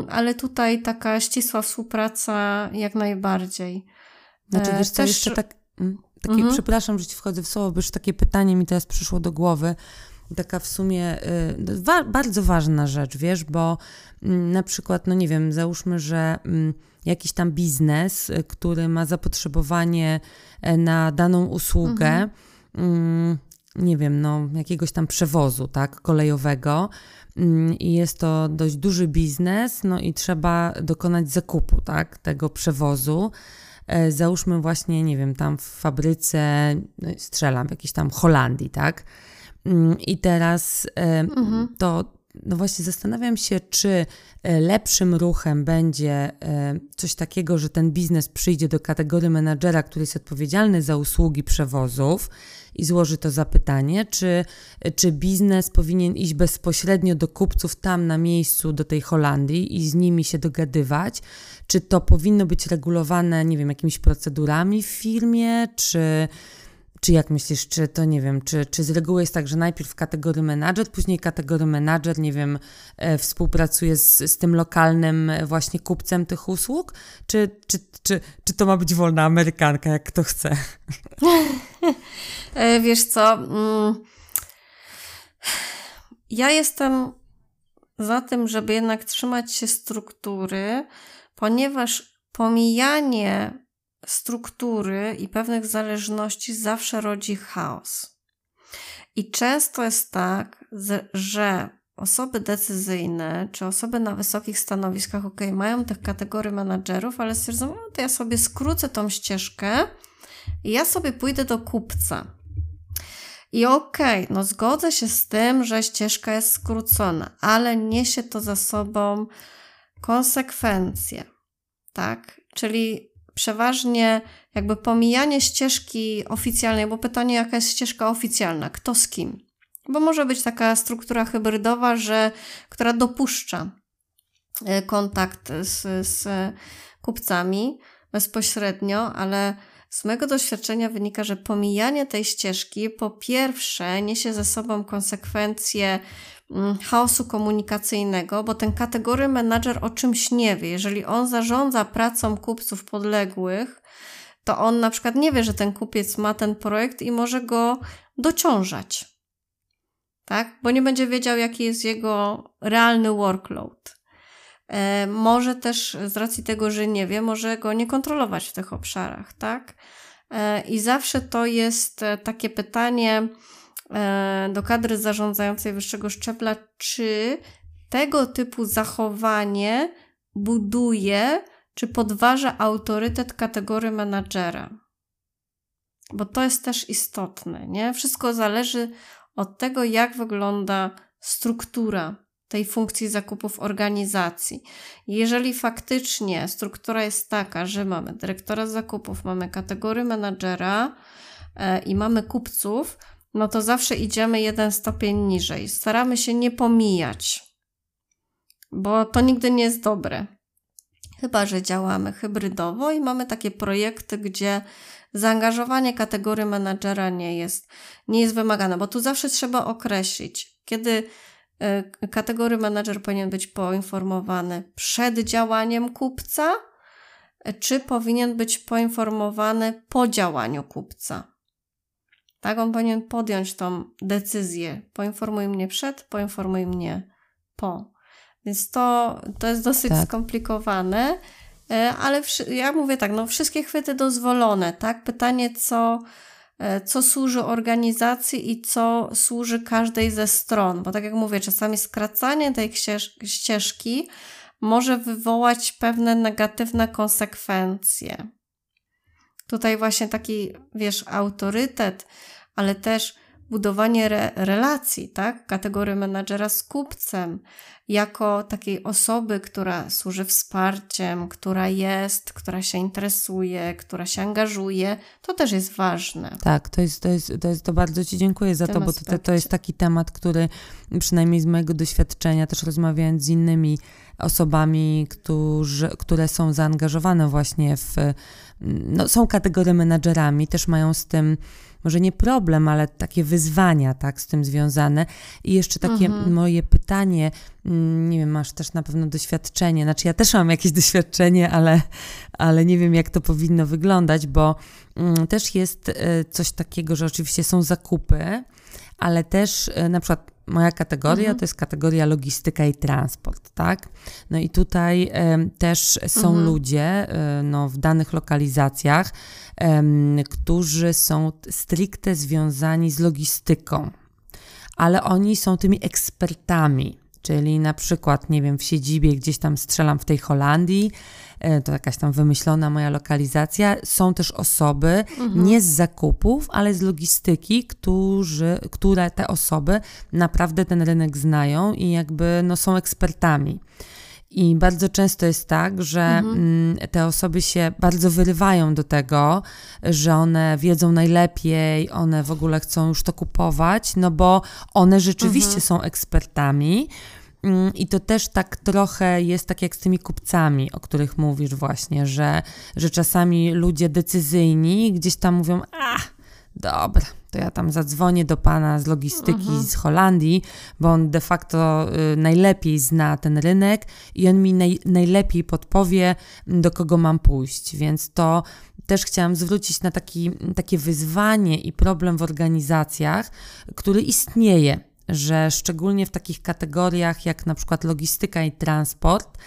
ale tutaj taka ścisła współpraca jak najbardziej. Znaczy, wiesz co, Też... jeszcze tak, mm, takie, mhm. przepraszam, że ci wchodzę w słowo, bo już takie pytanie mi teraz przyszło do głowy. Taka w sumie y, wa bardzo ważna rzecz, wiesz, bo y, na przykład, no nie wiem, załóżmy, że jakiś tam biznes, y, który ma zapotrzebowanie e, na daną usługę, mhm. Mm, nie wiem, no jakiegoś tam przewozu, tak, kolejowego mm, i jest to dość duży biznes, no i trzeba dokonać zakupu, tak, tego przewozu. E, załóżmy właśnie, nie wiem, tam w fabryce, no strzelam, w jakiejś tam Holandii, tak, mm, i teraz e, mhm. to no właśnie zastanawiam się, czy e, lepszym ruchem będzie e, coś takiego, że ten biznes przyjdzie do kategorii menadżera, który jest odpowiedzialny za usługi przewozów i złoży to zapytanie, czy, czy biznes powinien iść bezpośrednio do kupców tam na miejscu, do tej Holandii i z nimi się dogadywać, czy to powinno być regulowane, nie wiem, jakimiś procedurami w firmie, czy czy jak myślisz, czy to nie wiem, czy, czy z reguły jest tak, że najpierw kategorii menadżer, później kategorii menadżer, nie wiem, e, współpracuje z, z tym lokalnym e, właśnie kupcem tych usług? Czy, czy, czy, czy to ma być wolna amerykanka, jak kto chce? *laughs* E, wiesz co? Mm, ja jestem za tym, żeby jednak trzymać się struktury, ponieważ pomijanie struktury i pewnych zależności zawsze rodzi chaos. I często jest tak, że osoby decyzyjne czy osoby na wysokich stanowiskach, ok, mają tych kategorii menadżerów, ale stwierdzą, no to ja sobie skrócę tą ścieżkę i ja sobie pójdę do kupca. I okej, okay, no zgodzę się z tym, że ścieżka jest skrócona, ale niesie to za sobą konsekwencje, tak? Czyli przeważnie jakby pomijanie ścieżki oficjalnej, bo pytanie, jaka jest ścieżka oficjalna, kto z kim. Bo może być taka struktura hybrydowa, że, która dopuszcza e, kontakt z, z kupcami bezpośrednio, ale z mojego doświadczenia wynika, że pomijanie tej ścieżki po pierwsze niesie ze sobą konsekwencje chaosu komunikacyjnego, bo ten kategory menadżer o czymś nie wie. Jeżeli on zarządza pracą kupców podległych, to on na przykład nie wie, że ten kupiec ma ten projekt i może go dociążać. Tak? Bo nie będzie wiedział, jaki jest jego realny workload. E, może też z racji tego, że nie wie, może go nie kontrolować w tych obszarach, tak? E, I zawsze to jest e, takie pytanie, do kadry zarządzającej wyższego szczebla, czy tego typu zachowanie buduje czy podważa autorytet kategorii menadżera. Bo to jest też istotne, nie? Wszystko zależy od tego, jak wygląda struktura tej funkcji zakupów organizacji. Jeżeli faktycznie struktura jest taka, że mamy dyrektora zakupów, mamy kategorię menadżera e, i mamy kupców, no to zawsze idziemy jeden stopień niżej. Staramy się nie pomijać, bo to nigdy nie jest dobre. Chyba, że działamy hybrydowo i mamy takie projekty, gdzie zaangażowanie kategorii menadżera nie jest, nie jest wymagane, bo tu zawsze trzeba określić, kiedy y, kategorii menadżer powinien być poinformowany przed działaniem kupca, czy powinien być poinformowany po działaniu kupca. Tak, on powinien podjąć tą decyzję. Poinformuj mnie przed, poinformuj mnie po. Więc to, to jest dosyć tak. skomplikowane, e, ale ja mówię tak, no wszystkie chwyty dozwolone, tak? Pytanie, co, e, co służy organizacji i co służy każdej ze stron, bo tak jak mówię, czasami skracanie tej ścieżki może wywołać pewne negatywne konsekwencje. Tutaj właśnie taki, wiesz, autorytet, ale też budowanie re relacji, tak? Kategorii menadżera z kupcem, jako takiej osoby, która służy wsparciem, która jest, która się interesuje, która się angażuje, to też jest ważne. Tak, to jest, to jest, to, jest to bardzo Ci dziękuję za to, bo to, to jest taki temat, który przynajmniej z mojego doświadczenia, też rozmawiając z innymi osobami, którzy, które są zaangażowane właśnie w, no, są kategorii menadżerami, też mają z tym może nie problem, ale takie wyzwania, tak, z tym związane. I jeszcze takie mhm. moje pytanie, mm, nie wiem, masz też na pewno doświadczenie, znaczy ja też mam jakieś *laughs* doświadczenie, ale, ale nie wiem, jak to powinno wyglądać, bo mm, też jest e, coś takiego, że oczywiście są zakupy, ale też e, na przykład moja kategoria mhm. to jest kategoria logistyka i transport, tak? No i tutaj też są mhm. ludzie y, no, w danych lokalizacjach, którzy są stricte związani z logistyką, ale oni są tymi ekspertami. Czyli na przykład, nie wiem, w siedzibie gdzieś tam strzelam w tej Holandii, e, to jakaś tam wymyślona moja lokalizacja. Są też osoby mhm. nie z zakupów, ale z logistyki, którzy, które te osoby naprawdę ten rynek znają i jakby no, są ekspertami. I bardzo często jest tak, że mhm. Mm, te osoby się bardzo wyrywają do tego, że one wiedzą najlepiej, one w ogóle chcą już to kupować, no bo one rzeczywiście mhm. są ekspertami. Mm, I to też tak trochę jest tak jak z tymi kupcami, o których mówisz właśnie, że, że czasami ludzie decyzyjni gdzieś tam mówią, a dobra, to ja tam zadzwonię do pana z logistyki mhm. z Holandii, bo on de facto y, najlepiej zna ten rynek i on mi naj, najlepiej podpowie, do kogo mam pójść. Więc to też chciałam zwrócić na taki, takie wyzwanie i problem w organizacjach, który istnieje, że szczególnie w takich kategoriach jak na przykład logistyka i transport,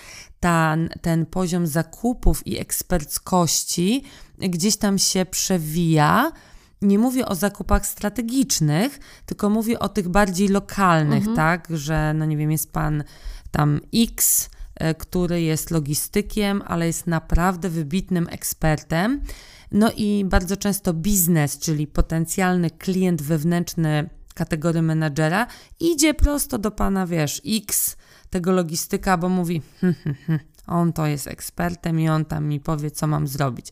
ten, ten poziom zakupów i eksperckości gdzieś tam się przewija nie mówię o zakupach strategicznych, tylko mówię o tych bardziej lokalnych, mhm. tak, że no nie wiem, jest pan tam X, e, który jest logistykiem, ale jest naprawdę wybitnym ekspertem. No i bardzo często biznes, czyli potencjalny klient wewnętrzny kategorii menadżera, idzie prosto do pana, wiesz, X, tego logistyka, bo mówi, hm, hm, hm, on to jest ekspertem i on tam mi powie, co mam zrobić.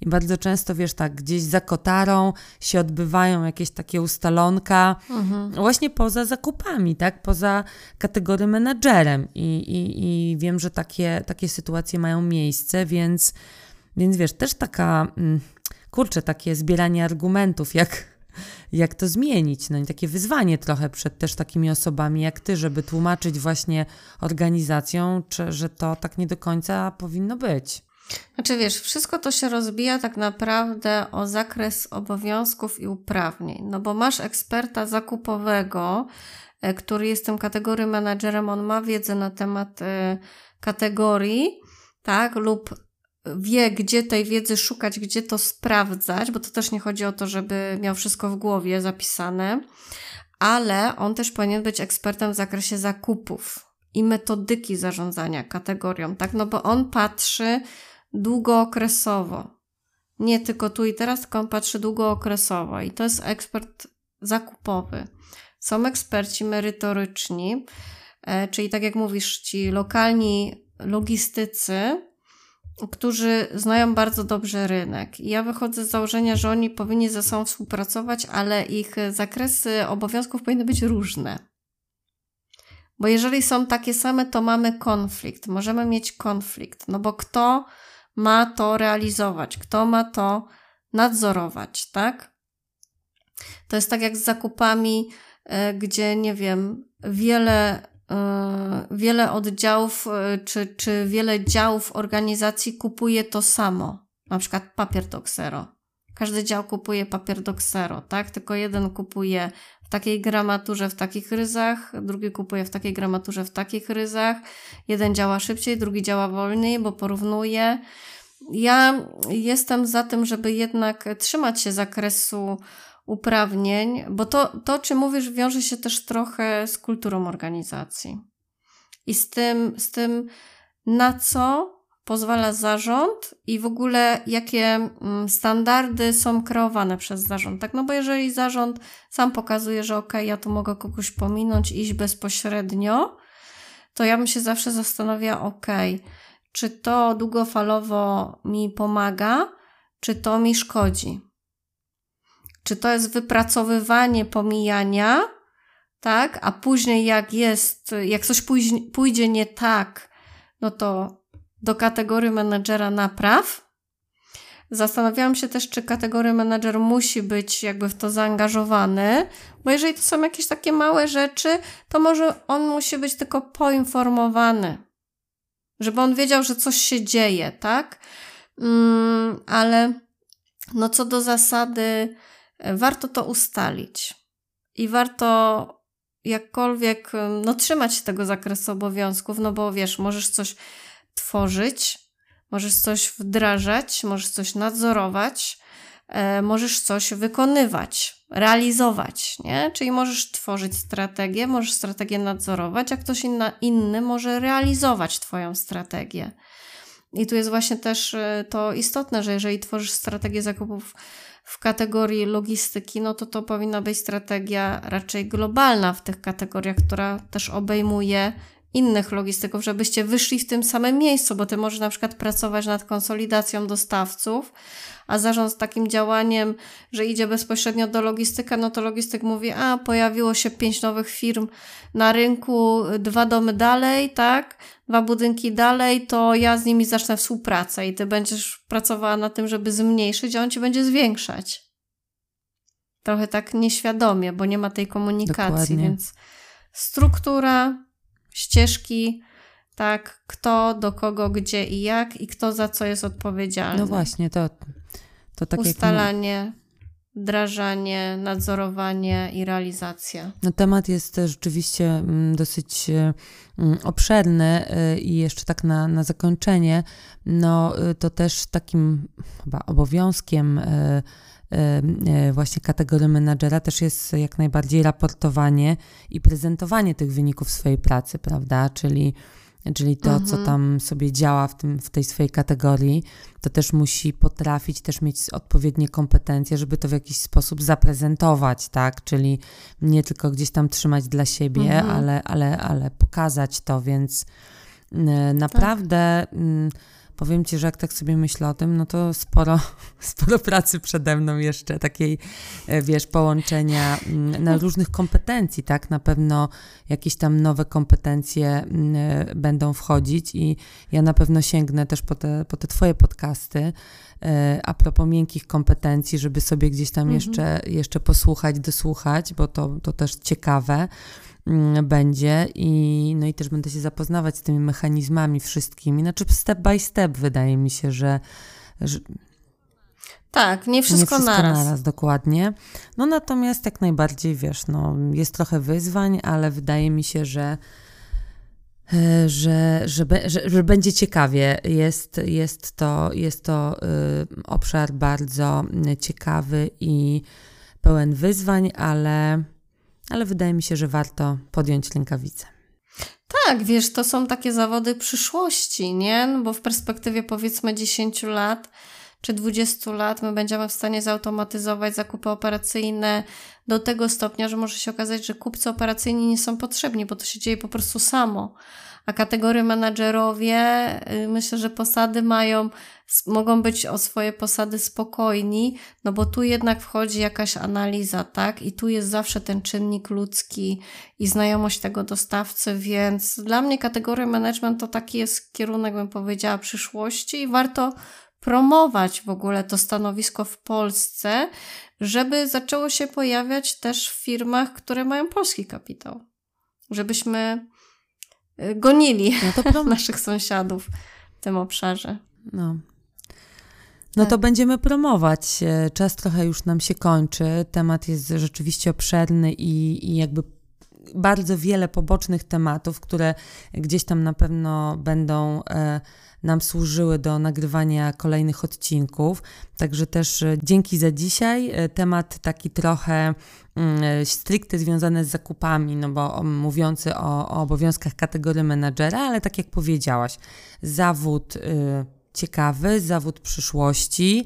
I bardzo często, wiesz, tak gdzieś za kotarą się odbywają jakieś takie ustalonka, mhm. właśnie poza zakupami, tak, poza kategorią menadżerem. I, i, i wiem, że takie, takie sytuacje mają miejsce, więc, więc wiesz, też taka, mm, kurczę, takie zbieranie argumentów, jak jak to zmienić. No i takie wyzwanie trochę przed też takimi osobami jak ty, żeby tłumaczyć właśnie organizacjom, czy, że to tak nie do końca powinno być. Znaczy wiesz, wszystko to się rozbija tak naprawdę o zakres obowiązków i uprawnień, no bo masz eksperta zakupowego, e, który jest tym kategorii menadżerem, on ma wiedzę na temat e, kategorii, tak, lub wie, gdzie tej wiedzy szukać, gdzie to sprawdzać, bo to też nie chodzi o to, żeby miał wszystko w głowie zapisane, ale on też powinien być ekspertem w zakresie zakupów i metodyki zarządzania kategorią, tak? No bo on patrzy długookresowo. Nie tylko tu i teraz, tylko on patrzy długookresowo i to jest ekspert zakupowy. Są eksperci merytoryczni, e, czyli tak jak mówisz, ci lokalni logistycy, którzy znają bardzo dobrze rynek. I ja wychodzę z założenia, że oni powinni ze sobą współpracować, ale ich zakresy obowiązków powinny być różne. Bo jeżeli są takie same, to mamy konflikt. Możemy mieć konflikt, no bo kto ma to realizować, kto ma to nadzorować, tak? To jest tak jak z zakupami, e, gdzie nie wiem, wiele wiele oddziałów e, czy, czy wiele działów organizacji kupuje to samo. Na przykład papier do ksero. Każdy dział kupuje papier do ksero, tak? Tylko jeden kupuje w takiej gramaturze, w takich ryzach, drugi kupuje w takiej gramaturze, w takich ryzach. Jeden działa szybciej, drugi działa wolniej, bo porównuje. Ja jestem za tym, żeby jednak trzymać się zakresu uprawnień, bo to, to, czy mówisz, wiąże się też trochę z kulturą organizacji. I z tym, z tym na co pozwala zarząd i w ogóle jakie mm, standardy są kreowane przez zarząd, tak? No bo jeżeli zarząd sam pokazuje, że ok, ja tu mogę kogoś pominąć, iść bezpośrednio, to ja bym się zawsze zastanawiała, ok, czy to długofalowo mi pomaga, czy to mi szkodzi. Czy to jest wypracowywanie pomijania, tak? A później jak jest, jak coś pójdzie nie tak, no to do kategorii menedżera napraw. Zastanawiałam się też, czy kategoria menedżer musi być jakby w to zaangażowany, bo jeżeli to są jakieś takie małe rzeczy, to może on musi być tylko poinformowany, żeby on wiedział, że coś się dzieje, tak? Mm, ale no co do zasady, warto to ustalić i warto jakkolwiek no, trzymać się tego zakresu obowiązków, no bo wiesz, możesz coś tworzyć, możesz coś wdrażać, możesz coś nadzorować, e, możesz coś wykonywać, realizować, nie? Czyli możesz tworzyć strategię, możesz strategię nadzorować, a ktoś inna, inny może realizować Twoją strategię. I tu jest właśnie też e, to istotne, że jeżeli tworzysz strategię zakupów w kategorii logistyki, no to to powinna być strategia raczej globalna w tych kategoriach, która też obejmuje innych logistyków, żebyście wyszli w tym samym miejscu, bo ty możesz na przykład pracować nad konsolidacją dostawców, a zarząd takim działaniem, że idzie bezpośrednio do logistyka, no to logistyk mówi, a pojawiło się pięć nowych firm na rynku, dwa domy dalej, tak, dwa budynki dalej, to ja z nimi zacznę współpracę i ty będziesz pracowała na tym, żeby zmniejszyć, a on ci będzie zwiększać. Trochę tak nieświadomie, bo nie ma tej komunikacji, Dokładnie. więc struktura, ścieżki, tak, kto, do kogo, gdzie i jak i kto za co jest odpowiedzialny. No właśnie, to, to tak Ustalanie, jak... wdrażanie, nadzorowanie i realizacja. No temat jest rzeczywiście mm, dosyć mm, obszerny y, i jeszcze tak na, na zakończenie, no y, to też takim chyba obowiązkiem y, właśnie kategorii menadżera też jest jak najbardziej raportowanie i prezentowanie tych wyników swojej pracy, prawda? Czyli, czyli to, mhm. co tam sobie działa w, tym, w tej swojej kategorii, to też musi potrafić też mieć odpowiednie kompetencje, żeby to w jakiś sposób zaprezentować, tak? Czyli nie tylko gdzieś tam trzymać dla siebie, mhm. ale, ale, ale pokazać to, więc naprawdę. Tak powiem Ci, że jak tak sobie myślę o tym, no to sporo, *laughs* sporo pracy przede mną jeszcze, takiej, e, wiesz, połączenia mm, na różnych kompetencji, tak? Na pewno jakieś tam nowe kompetencje mm, e, będą wchodzić i ja na pewno sięgnę też po te, po te Twoje podcasty, e, a propos miękkich kompetencji, żeby sobie gdzieś tam mhm. jeszcze, jeszcze posłuchać, dosłuchać, bo to, to też ciekawe. Mm, będzie i no i też będę się zapoznawać z tymi mechanizmami wszystkimi. Znaczy step by step wydaje mi się, że, że tak, nie wszystko, nie wszystko naraz. naraz. Dokładnie. No natomiast jak najbardziej, wiesz, no jest trochę wyzwań, ale wydaje mi się, że e, że, że, że, że będzie ciekawie. Jest, jest to, jest to y, obszar bardzo ciekawy i pełen wyzwań, ale ale wydaje mi się, że warto podjąć rękawice. Tak, wiesz, to są takie zawody przyszłości, nie? No bo w perspektywie powiedzmy 10 lat czy 20 lat my będziemy w stanie zautomatyzować zakupy operacyjne do tego stopnia, że może się okazać, że kupcy operacyjni nie są potrzebni, bo to się dzieje po prostu samo. A kategorie menadżerowie, y, myślę, że posady mają, mogą być o swoje posady spokojni, no bo tu jednak wchodzi jakaś analiza, tak? I tu jest zawsze ten czynnik ludzki i znajomość tego dostawcy, więc dla mnie kategoria management to taki jest kierunek, bym powiedziała, przyszłości i warto promować w ogóle to stanowisko w Polsce, żeby zaczęło się pojawiać też w firmach, które mają polski kapitał. Żebyśmy gonili no *laughs* naszych sąsiadów w tym obszarze. No. No tak. to będziemy promować. Czas trochę już nam się kończy. Temat jest rzeczywiście obszerny i, i jakby bardzo wiele pobocznych tematów, które gdzieś tam na pewno będą e, nam służyły do nagrywania kolejnych odcinków. Także też e, dzięki za dzisiaj. E, temat taki trochę mm, stricte związany z zakupami, no bo mówiący o, o obowiązkach kategorii menadżera, ale tak jak powiedziałaś, zawód y, ciekawy, zawód przyszłości,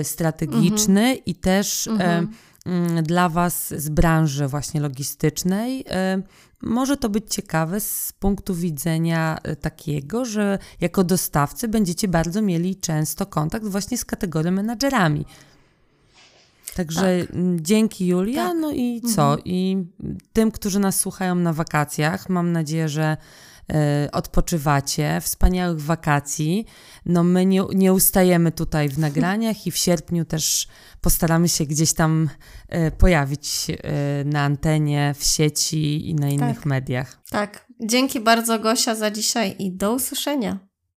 y, strategiczny mhm. i też mhm. Mm, dla Was z branży właśnie logistycznej. Może to być ciekawe z punktu widzenia e, takiego, że jako dostawcy będziecie bardzo mieli często kontakt właśnie z kategorią menadżerami. Także tak. dzięki Julia, tak. no i co? Mhm. I tym, którzy nas słuchają na wakacjach, mam nadzieję, że odpoczywacie, wspaniałych wakacji. No my nie, nie ustajemy tutaj w nagraniach i w sierpniu też postaramy się gdzieś tam y, pojawić y, na antenie, w sieci i na innych tak. mediach. Tak. Dzięki bardzo Gosia za dzisiaj i do usłyszenia.